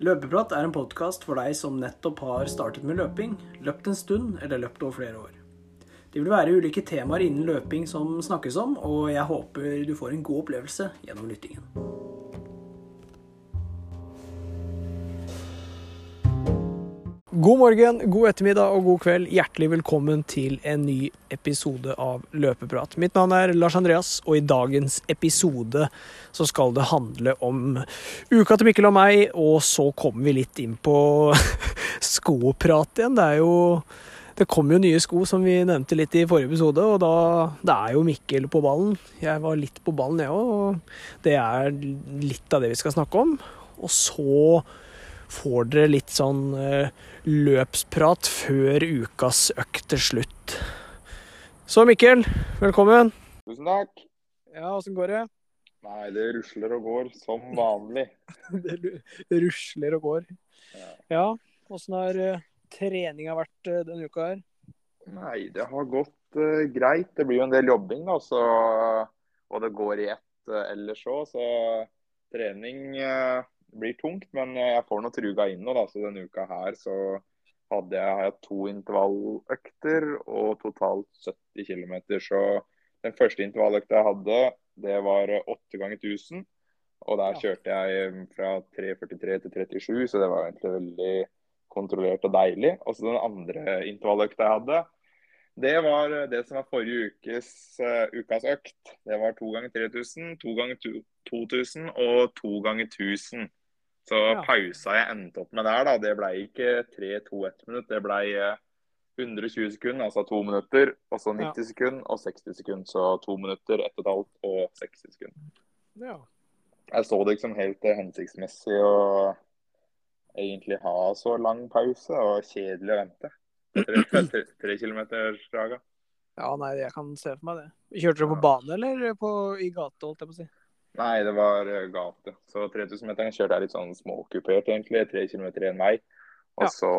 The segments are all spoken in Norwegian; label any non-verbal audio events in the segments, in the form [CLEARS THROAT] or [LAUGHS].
Løpeprat er en podkast for deg som nettopp har startet med løping, løpt en stund eller løpt over flere år. Det vil være ulike temaer innen løping som snakkes om, og jeg håper du får en god opplevelse gjennom lyttingen. God morgen, god ettermiddag og god kveld. Hjertelig velkommen til en ny episode av Løpeprat. Mitt navn er Lars Andreas, og i dagens episode så skal det handle om uka til Mikkel og meg, og så kommer vi litt inn på [LAUGHS] skoprat igjen. Det er jo det kom jo nye sko, som vi nevnte litt i forrige episode, og da det er jo Mikkel på ballen. Jeg var litt på ballen, jeg òg, og det er litt av det vi skal snakke om. Og så får dere litt sånn eh, løpsprat før ukas økt til slutt. Så Mikkel, velkommen. Tusen takk. Ja, åssen går det? Nei, det rusler og går som vanlig. [LAUGHS] det rusler og går. Ja, åssen har uh, treninga vært uh, denne uka her? Nei, det har gått uh, greit. Det blir jo en del jobbing, da, så, og det går i ett ellers òg. Så trening blir tungt, men jeg får nå truga inn nå. Da. Så denne uka her så hadde jeg, jeg to intervalløkter og totalt 70 km. Så den første intervalløkta jeg hadde, det var 8 ganger 1000. Og der kjørte jeg fra 3.43 til 37, så det var egentlig veldig kontrollert og deilig. Og så den andre intervalløkta jeg hadde, det var det som var forrige ukes, uh, ukas økt. Det var to ganger 3000, to ganger 2000 og to ganger 1000. Så ja. pausa jeg endte opp med der, da, det ble ikke 3-2-1 minutt. Det ble 120 sekunder, altså to minutter. Og så 90 ja. sekunder og 60 sekunder. Så to minutter, ett og et halvt og 60 sekunder. Ja. Jeg så det ikke som helt hensiktsmessig å egentlig ha så lang pause, og kjedelig å vente. Tre, [CLEARS THROAT] tre, tre kilometer draga. Ja, nei, jeg kan se for meg det. Kjørte du på bane eller på, i gate, holdt jeg på å si? Nei, det var eh, gate. Så 3000-meteren kjørte jeg litt sånn småkupert, egentlig. Tre kilometer én vei. Og ja. så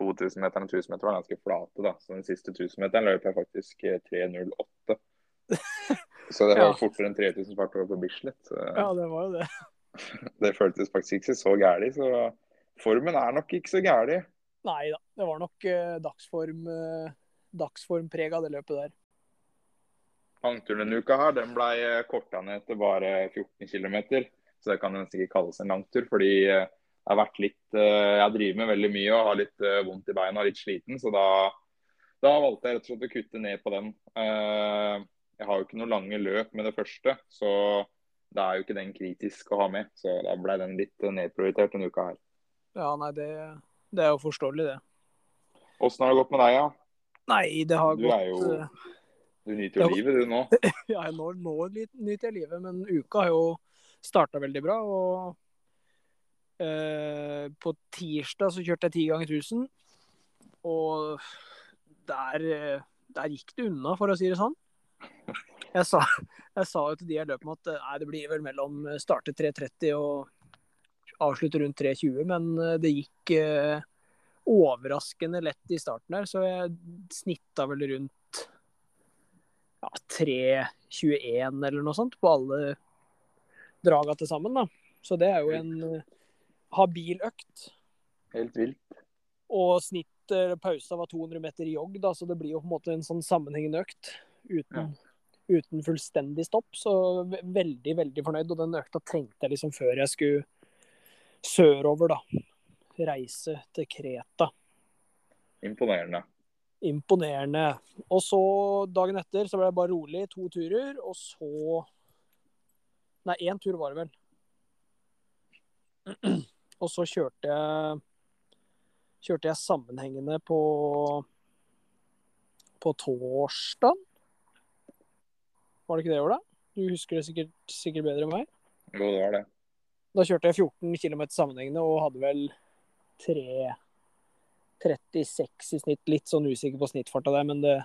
2000-meteren og 1000-meteren var ganske flate, da. Så den siste 1000-meteren løp jeg faktisk 3.08. Eh, [LAUGHS] så det var ja. fortere enn 3000 fart over på Bislett. Så... Ja, det var jo det. [LAUGHS] det føltes faktisk ikke så gæli, Så formen er nok ikke så gæli. Nei da. Det var nok uh, dagsform, uh, dagsformpreg av det løpet der. Langturen denne uka her, den ble eh, korta ned til bare 14 km. Så det kan nesten ikke kalles en langtur. fordi eh, jeg har vært litt eh, Jeg driver med veldig mye og har litt vondt i beina og litt sliten. Så da, da, valgte jeg rett og slett å kutte ned på den. Jeg har jo ikke noe lange løp med det første, så da er jo ikke den kritisk å ha med. Så da ble den litt nedprioritert denne uka her. Ja, nei, det, det er jo forståelig, det. Åssen har det gått med deg, da? Ja? Nei, det har du gått er jo du nyter jo livet, du nå? [LAUGHS] ja, nå, nå nyter jeg livet. Men uka har jo starta veldig bra. Og eh, på tirsdag så kjørte jeg ti ganger 1000. Og der, der, gikk det unna, for å si det sånn. Jeg sa, jeg sa jo til de jeg løp med at nei, det blir vel mellom starte 3.30 og avslutte rundt 3.20, men eh, det gikk eh, overraskende lett i starten der, så jeg snitta vel rundt ja, 3.21 eller noe sånt på alle draga til sammen. da. Så det er jo en uh, habil økt. Helt vilt. Og snitt uh, pausa var 200 meter jogg, da, så det blir jo på en måte en sånn sammenhengende økt. Uten, ja. uten fullstendig stopp. Så veldig, veldig fornøyd. Og den økta trengte jeg liksom før jeg skulle sørover, da. Reise til Kreta. Imponerende imponerende. Og så dagen etter så ble det bare rolig. To turer, og så Nei, én tur var det vel. [CLEARS THROAT] Og så kjørte jeg kjørte jeg sammenhengende på på torsdag. Var det ikke det, Ola? Du husker det sikkert, sikkert bedre enn meg? Jo, det var det. Da kjørte jeg 14 km sammenhengende og hadde vel tre 36 i snitt. Litt sånn usikker på snittfarta der, men det,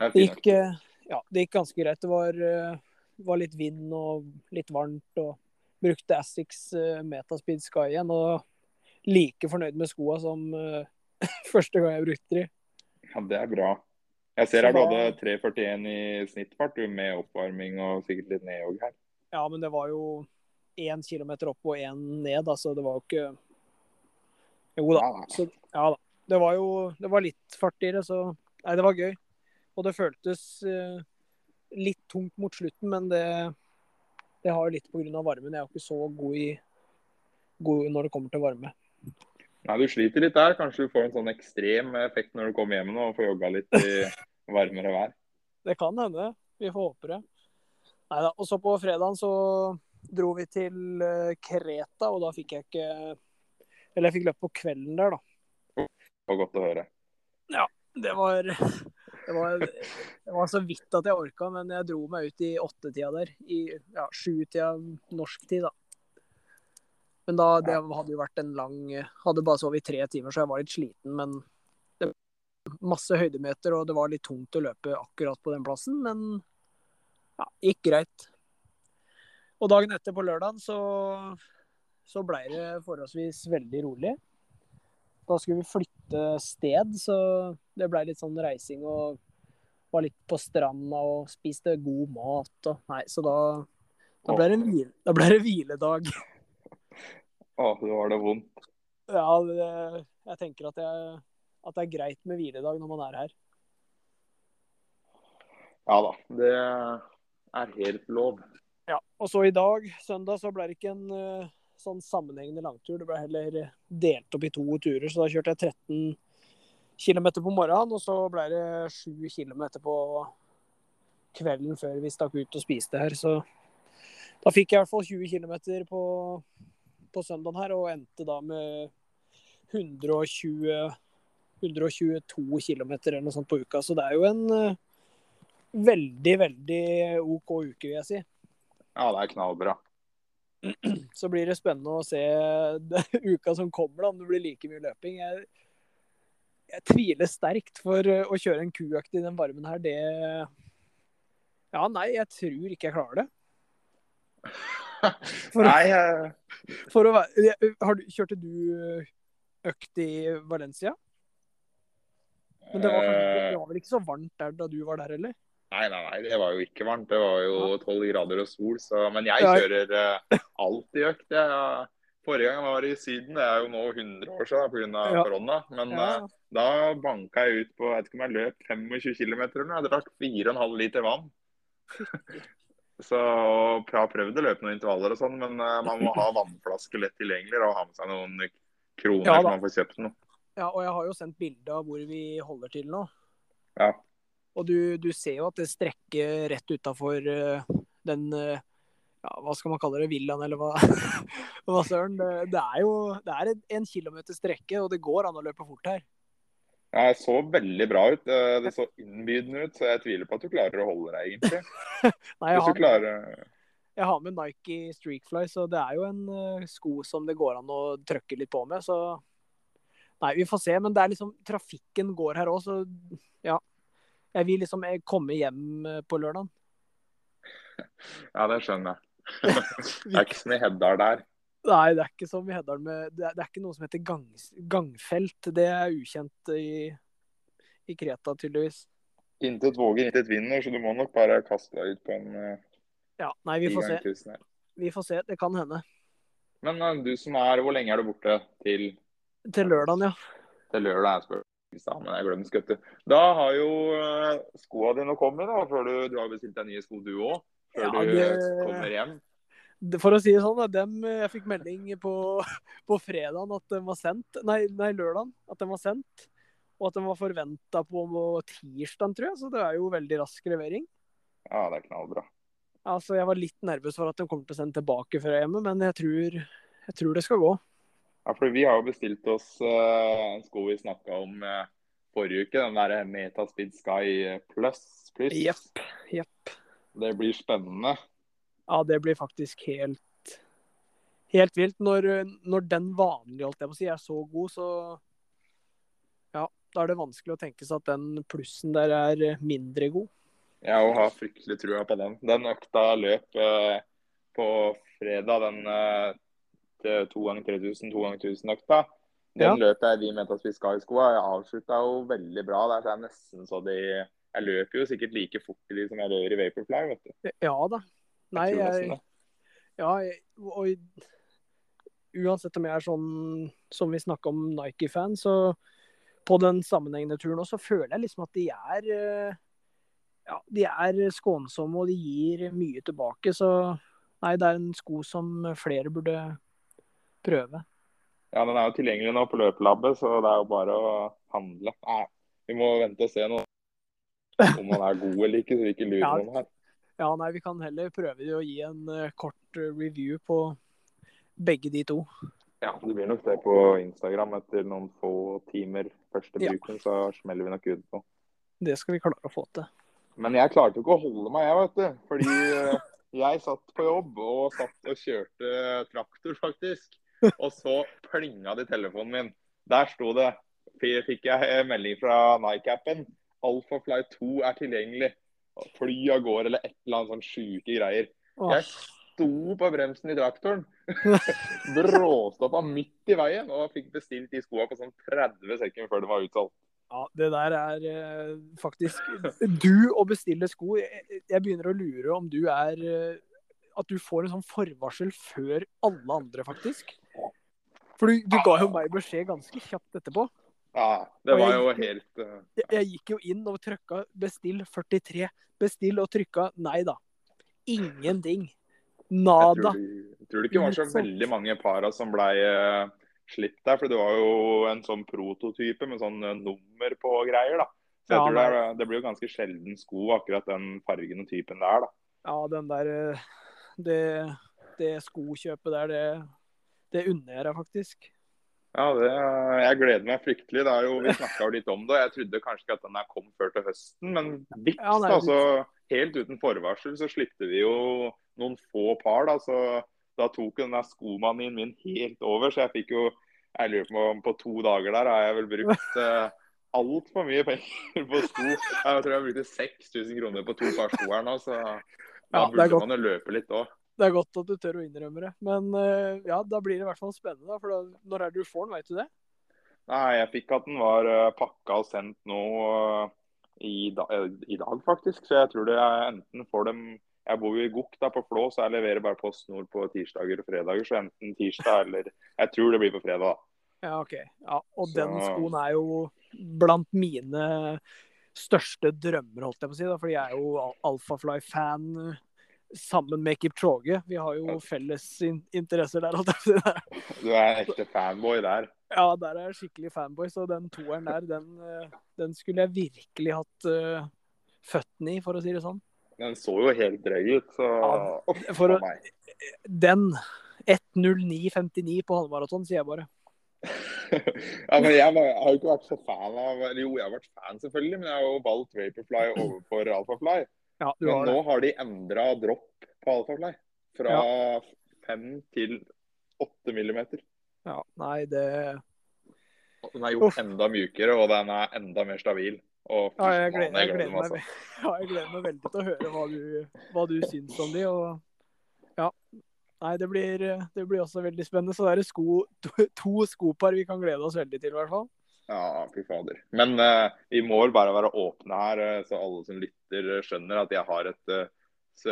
det, gikk, eh, ja, det gikk ganske greit. Det var, eh, var, litt vind og litt varmt. og Brukte Assix eh, Metaspeed Sky igjen. og Like fornøyd med skoa som [LAUGHS] første gang jeg brukte de. Ja, Det er bra. Jeg ser her du hadde 3,41 i snittfart med oppvarming og sikkert litt nedjogg her. Ja, men det var jo én kilometer opp og én ned. Altså, det var jo ikke Jo da. Så, ja da. Det var jo det var litt fart i det, så Nei, det var gøy. Og det føltes eh, litt tungt mot slutten, men det, det har jo litt pga. varmen. Jeg er jo ikke så god, i, god når det kommer til varme. Nei, Du sliter litt der. Kanskje du får en sånn ekstrem effekt når du kommer hjem nå og får jogga litt i [LAUGHS] varmere vær. Det kan hende. Vi får håpe det. Neida. Og så på fredagen så dro vi til eh, Kreta, og da fikk jeg ikke Eller jeg fikk løpt på kvelden der, da. Det var godt å høre. Det var, det var, det var så vidt at jeg orka, men jeg dro meg ut i åttetida der. I ja, sjutida norsk tid, da. Men da, det hadde jo vært en lang Hadde bare sovet i tre timer, så jeg var litt sliten. Men det var masse høydemeter, og det var litt tungt å løpe akkurat på den plassen. Men ja, gikk greit. Og dagen etter, på lørdagen, så, så blei det forholdsvis veldig rolig. Da skulle vi flytte sted, så det blei litt sånn reising og var litt på stranda og spiste god mat og Nei, så da, da ble det ble det hviledag. Å, det var det vondt. Ja, det, jeg tenker at, jeg, at det er greit med hviledag når man er her. Ja da. Det er helt lov. Ja, og så i dag, søndag, så ble det ikke en eh, sånn sammenhengende langtur. Det ble heller delt opp i to turer, så da kjørte jeg 13 km på morgenen, og så ble det 7 km på kvelden før vi stakk ut og spiste her. Så da fikk jeg i hvert fall 20 km på, på søndagen her, og endte da med 120 122 km eller noe sånt på uka. Så det er jo en eh, veldig, veldig OK uke, vil jeg si. Ja, det er knallbra. [CLEARS THROAT] Så blir det spennende å se [LAUGHS] uka som kommer, da, om det blir like mye løping. Jeg, jeg tviler sterkt for eh, å kjøre en kuøkt i den varmen her. Det Ja, nei, jeg tror ikke jeg klarer det. [LAUGHS] For, Nei, jeg... for å være har du, Kjørte du økt i Valencia? Men det var, eh, det var vel ikke så varmt der da du var der heller? Nei, nei, nei, det var jo ikke varmt. Det var jo tolv grader og sol. Så, men jeg kjører alt alltid økt. Jeg, forrige gang jeg var i Syden, det er jo nå 100 år siden pga. Ja. korona. Men uh, da banka jeg ut på jeg vet ikke om jeg løp 25 km eller noe. Jeg drakk 4,5 liter vann. [LAUGHS] Så jeg har prøvd å løpe noen intervaller og sånn, men eh, man må ha vannflaske lett tilgjengelig og ha med seg noen kroner Ja, så man får kjøpt noe. Ja, og jeg har jo sendt bilde av hvor vi holder til nå. Ja. Og du, du ser jo at det strekker rett utafor den eh, ja, Hva skal man kalle det? Villaen, eller hva, [LAUGHS] hva søren? Det, det er jo det er en, kilometer strekke, og det går an å løpe fort her. Ja, Det så veldig bra ut. Eh, Det så innbydende ut, så jeg tviler på at du klarer å holde deg, egentlig. [LAUGHS] Nei, jeg har, klarer jeg har med Nike Streakfly, så det er jo en eh, sko som det går an å trykke litt på med. Så Nei, vi får se. Men det er liksom trafikken går her òg, så ja. Jeg vil liksom eh, komme hjem eh, på lørdag. [LAUGHS] Ja, det skjønner jeg. [LAUGHS] Det er ikke som i Heddal der. Nei, det er ikke som i Heddal Det er, det ikke noe som heter gang, gangfelt. Det er ukjent i, i Kreta, tydeligvis. Intet våger, intet vinner, så du må nok bare kaste deg ut på en uh, Ja, nei, vi får se. Vi får se. Det kan hende. Men eh, du som er Hvor lenge er du borte til, Til lørdagen, ja. til lørdag? Jeg spør stad, men jeg glemmer skuttet Da har jo uh, skoa dine kommet, da, før du, du har bestilt deg nye sko du òg. Før Ja, det- du kommer hjem. For å si det sånn, da, dem, jeg fikk melding på, på fredagen at den var sendt. Nei, nei, lørdagen at den var sendt. Og at den var forventa på tirsdag, tror jeg. Så det er jo veldig rask levering. Ja, det er knallbra. Altså, Jeg var litt nervøs for at de kommer til å sende tilbake er hjemme, men jeg tror, jeg tror det skal gå. Ja, for Vi har jo bestilt oss uh, en sko vi snakka om uh, forrige uke. Den der Metaspeed Sky Plus. Plus. Jepp. Yep. Det blir spennende. Ja, det blir faktisk helt helt vilt. Når, når den vanlige, holdt jeg på å si, er så god, så ja, da er det vanskelig å tenke seg at den plussen der er mindre god. Jeg har fryktelig trua på den. Den økta løp uh, på fredag, den to ganger 3000, to ganger 1000-økta. Den Ja. løpet jeg vi mente at vi skal i skoa. Jeg avslutta jo veldig bra der, så jeg nesten så de Jeg løper jo sikkert like fort i de som jeg løper i Vaporfly, vet du. Ja da. Nei, jeg, jeg. Ja, jeg- og uansett om jeg er sånn som vi snakker om Nike-fan, så på den sammenhengende turen også, så føler jeg liksom at de er eh, ja, de er skånsomme og de gir mye tilbake. Så nei, det er en sko som flere burde prøve. Ja, den er jo tilgjengelig nå på løpelabbet, så det er jo bare å handle. Nei, vi må vente og se nå om han er god eller ikke, så vi ikke lurer Ja. noen her. Ja, nei, vi kan heller prøve å gi en uh, kort eh, review på begge de to. Ja, det blir nok det på Instagram etter noen få timer første Ja. bruken, så smeller vi nok ut på. Det skal vi klare å få til. Men jeg klarte jo ikke å holde meg, jeg, vet du. Fordi eh, jeg satt på jobb og satt og kjørte traktor, faktisk. Og så plinga det i telefonen min. Der sto det. Fikk jeg en melding fra Nike-appen. Alphafly 2 er tilgjengelig. Fly av gårde eller et eller annet sånn sjuke greier. Jeg sto på bremsen i traktoren. [LAUGHS] Bråstoppa midt i veien og fikk bestilt de skoa på sånn 30 sekunder før det var utsolgt. ja, det der er eh, faktisk Du å bestille sko Jeg, jeg begynner å lure om du er eh, At du får en sånn forvarsel før alle andre, faktisk. For du, du ga jo meg beskjed ganske kjapt etterpå. Ja, det var jo helt uh, Jeg, jeg gikk jo inn og trykka 'bestill 43'. Bestill og trykka nei da. Ingenting. Jeg Nada. tror, jeg tror det ikke var så veldig mange para som blei uh, slitt der. For det var jo en sånn prototype med sånn uh, nummer på greier, da. Så jeg Ja, tror det, er, det blir jo ganske sjelden sko, akkurat den fargen og typen der, da. Ja, den der eh, Det, det skokjøpet der, det, det unner jeg deg faktisk. Ja, det, jeg gleder meg fryktelig. Det er jo, vi snakka litt om det. Jeg trodde kanskje ikke at den her kom før til høsten, men vips, Ja, altså. Helt uten forvarsel så slipte vi jo noen få par, da. Så da tok den der skomanien min helt over. Så jeg fikk jo Jeg lurer på om på to dager der har jeg vel brukt eh, altfor mye penger på sko. Jeg tror jeg brukte 6000 kroner på to par sko her nå, så da Ja, burde man jo løpe litt òg. Det er godt at du tør å innrømme det. Men eh, ja, da blir det i hvert fall spennende. For da, når er det du får den, veit du det? Nei, jeg fikk at den var uh, pakka og sendt nå eh, i, da, eh, i dag, faktisk. Så jeg tror det er enten får dem Jeg bor jo i Gok da på Flå, så jeg leverer bare PostNord på tirsdager og fredager. Så enten tirsdag eller Jeg tror det blir på fredag. da. Ja, OK. Ja, og Så- den skoen er jo blant mine største drømmer, holdt jeg på å si. da, Fordi jeg er jo Al- Alphafly-fan eh, sammen med Kipchoge. Vi har jo felles in interesser der. [LAUGHS] Du er ekte fanboy der. Ja, der er jeg skikkelig fanboy, så den toeren der, den, eh, den skulle jeg virkelig hatt uh, føttene i, for å si det sånn. Den så jo helt drøy ut, så Ja, for å-. Den 1.09,59 på halvmaraton, sier jeg bare. [LAUGHS] ja, men jeg, var, jeg har jo ikke vært så fan av Jo, jeg har vært fan, selvfølgelig, men jeg har jo valgt Vaporfly overfor Alphafly. Ja, du Men har nå det. har de endra dropp på Alphafly. Fra fem til åtte millimeter. Ja, nei, det Den er gjort Uff. enda mjukere, og den er enda mer stabil. Og Ja, jeg gleder, jeg, gleder meg, meg, [LAUGHS] ja, jeg gleder meg veldig til å høre hva du, hva du syns om de. Og ja. Nei, det blir, det blir også veldig spennende. Så det er sko, to, to skopar vi kan glede oss veldig til, i hvert fall. Ja, fy fader. Men uh, vi må vel bare være åpne her, uh, så alle som lytter uh, skjønner at jeg har et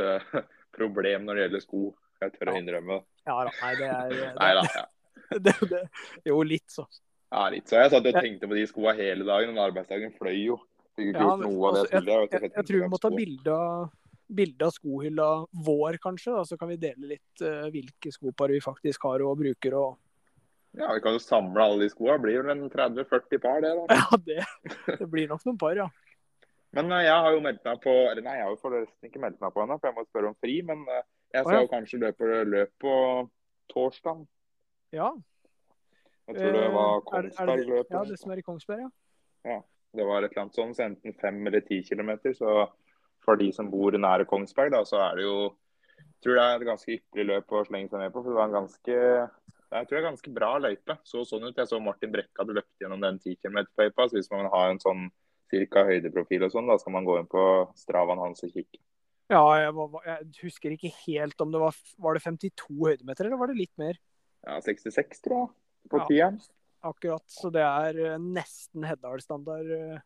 [LAUGHS] problem når det gjelder sko. Jeg tør å innrømme det. Ja da, nei, det er det, Nei da. Ja. [LAUGHS] det, det, Jo, litt, så. Ja, litt så. Jeg satt og tenkte på de skoa hele dagen, men arbeidsdagen fløy jo. Fikk ikke Ja, gjort men noe av det altså, jeg. Jeg, jeg tror vi må ta bilde av, bilde av skohylla vår, kanskje. Da, så kan vi dele litt uh, hvilke skopar vi faktisk har og bruker. Og... Ja, Vi kan jo samle alle de skoa. Blir vel en 30-40 par, det. da. Ja, det, det blir nok noen par, ja. [LAUGHS] Men eh, jeg har jo meldt meg på Eller nei, jeg har jo forresten ikke meldt meg på ennå, for jeg må spørre om fri. Men eh, jeg skal ah, ja. jo kanskje løpe løp på torsdag. ja. Jeg tror det var Eh, er det- er det det- Kongsberg-løpet. Ja, det som er i Kongsberg, ja. Det var et eller annet sånn, så enten fem eller ti kilometer. Så for de som bor nære Kongsberg, da, så er det jo Jeg tror det er et ganske ypperlig løp å slenge seg med på. For det var en ganske jeg tror det er ganske bra løype. Så sånn ut. Jeg så Martin Brekke hadde løpt gjennom den 10 km-løypa. Så hvis man har en sånn cirka høydeprofil og sånn, da skal man gå inn på stravaen hans og kikke. Ja, jeg, var, jeg husker ikke helt om det var Var det 52 høydemeter, eller var det litt mer? Ja, 66, tror jeg. På Ja. tieren. Akkurat. Så det er eh, nesten Heddal-standard. eh,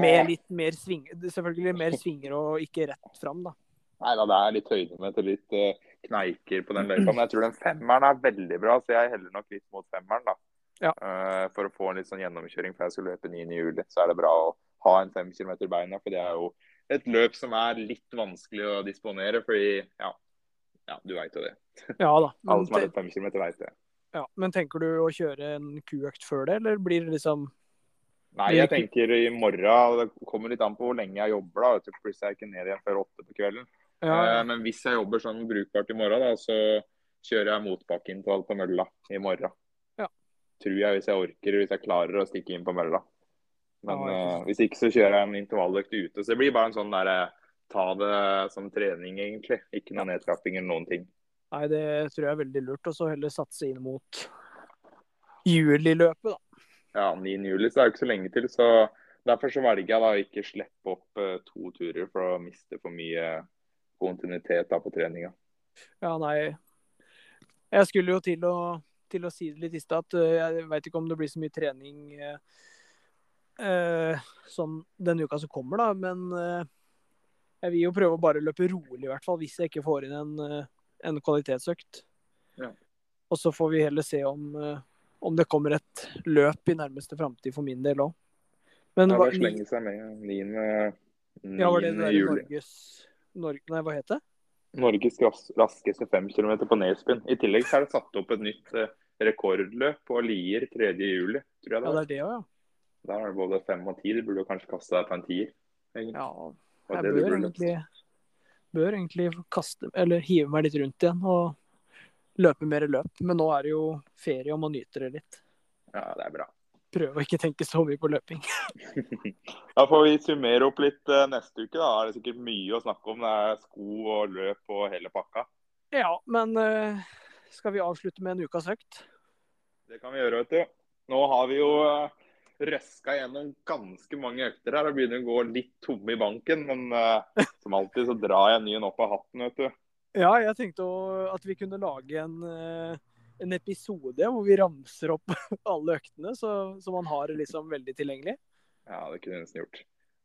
Med litt mer svinger, Selvfølgelig mer svinger og ikke rett fram, da. Nei da, det er litt høydemeter, litt uh, kneiker på den løypa. Men jeg tror den femmeren er veldig bra, så jeg heller nok litt mot femmeren. da. Ja. Uh, for å få en litt sånn gjennomkjøring for jeg skulle løpe 9. juli, så er det bra å ha en fem kilometer i beina. For det er jo et løp som er litt vanskelig å disponere, fordi ja, ja du veit jo det. Ja da. [LAUGHS] Alle som har løpt 5 km, veit det. ja, men tenker du å kjøre en kuøkt før det, eller blir det liksom Nei, jeg tenker i morgen. Det kommer litt an på hvor lenge jeg jobber. da, Plutselig er jeg ikke ned igjen før åtte på kvelden. Ja, Eh, Men hvis jeg jobber sånn brukbart i morgen, da, så kjører jeg motbakkeintervall på mølla i morgen. Ja. Tror jeg, hvis jeg orker, hvis jeg klarer å stikke inn på mølla. Men Ja, eh, hvis ikke, så kjører jeg en intervalløkt ute. Så det blir bare en sånn derre ta det som trening, egentlig. Ikke noe nedtrapping eller noen ting. Nei, det tror jeg er veldig lurt. Og så heller satse inn mot juliløpet, da. Ja, 9. juli, så er det ikke så lenge til. Så derfor så velger jeg da å ikke slippe opp eh, to turer for å miste for mye kontinuitet da på treninga. Ja, nei. Jeg skulle jo til å, til å si det litt i stad, at øh, jeg veit ikke om det blir så mye trening eh, eh, sånn denne uka som kommer, da. Men eh, jeg vil jo prøve å bare løpe rolig, i hvert fall, hvis jeg ikke får inn en, eh, en kvalitetsøkt. Ja. Og så får vi heller se om, eh, om det kommer et løp i nærmeste framtid for min del òg. Men Ja, bare slenge seg med 9. 9. ja, var det det der juli. Norges Norge, Nei, hva heter det? Norges raskeste 5 km på nedspinn. I tillegg så er det satt opp et nytt eh, rekordløp på Lier 3. juli, tror jeg det Ja, det er det også, ja. Der er det både 5 og 10. Du burde kanskje kaste deg på en tier. egentlig. ja. Jeg bør egentlig, bør egentlig kaste, eller hive meg litt rundt igjen og løpe mer løp. Men nå er det jo ferie og man nyter det litt. Ja, det er bra. Prøve å ikke tenke så mye på løping. [LAUGHS] Da får vi summere opp litt eh, neste uke. Da er det sikkert mye å snakke om. Det er sko og løp og hele pakka. Ja, men eh, skal vi avslutte med en ukas økt? Det kan vi gjøre, vet du. Nå har vi jo eh, røska gjennom ganske mange økter her og begynner å gå litt tomme i banken. Men uh, [LAUGHS] som alltid så drar jeg nyen ny en opp av hatten, vet du. Ja, jeg tenkte å- at vi kunne lage en, eh, en episode hvor vi ramser opp [LAUGHS] alle øktene, så, så man har det liksom veldig tilgjengelig. Ja, det kunne vi nesten gjort.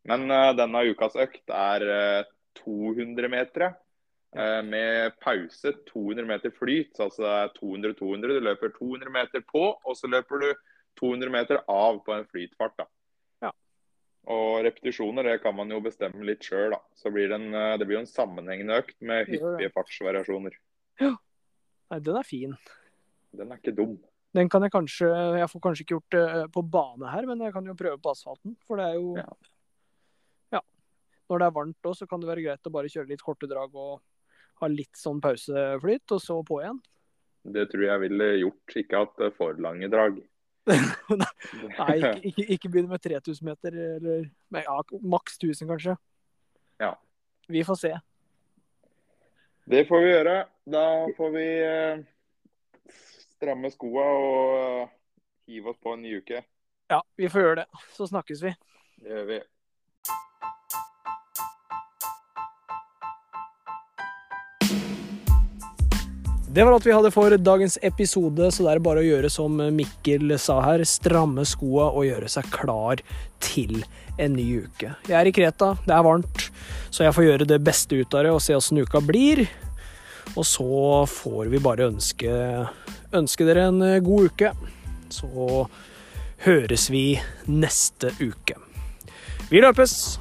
Men uh, denne ukas økt er uh, 200 meter. Uh, med pause 200 meter flyt. Så altså det er 200-200. Du løper 200 meter på, og så løper du 200 meter av på en flytfart. da. Ja. Og repetisjoner det kan man jo bestemme litt sjøl. Så blir det, en, eh, det blir jo en sammenhengende økt med hyppige fartsvariasjoner. Ja. Nei, den er fin. Den er ikke dum. Den kan jeg kanskje Jeg får kanskje ikke gjort det på bane her, men jeg kan jo prøve på asfalten. For det er jo Ja. Ja. Når det er varmt òg, så kan det være greit å bare kjøre litt korte drag og ha litt sånn pauseflyt, og så på igjen. Det tror jeg ville gjort. Ikke hatt eh, for lange drag. [LAUGHS] Nei, ikke, [LAUGHS] ikke, ikke begynne med 3000 meter, eller men ja, maks 1000 kanskje. Ja. Vi får se. Det får vi gjøre. Da får vi eh, stramme skoa og eh, hive oss på en ny uke. Ja, vi får gjøre det. Så snakkes vi. Det gjør vi. Det var alt vi hadde for dagens episode, så det er bare å gjøre som Mikkel sa her. Stramme skoa og gjøre seg klar til en ny uke. Jeg er i Kreta, det er varmt, så jeg får gjøre det beste ut av det og se åssen uka blir. Og så får vi bare ønske, ønske dere en god uke. Så høres vi neste uke. Vi løpes!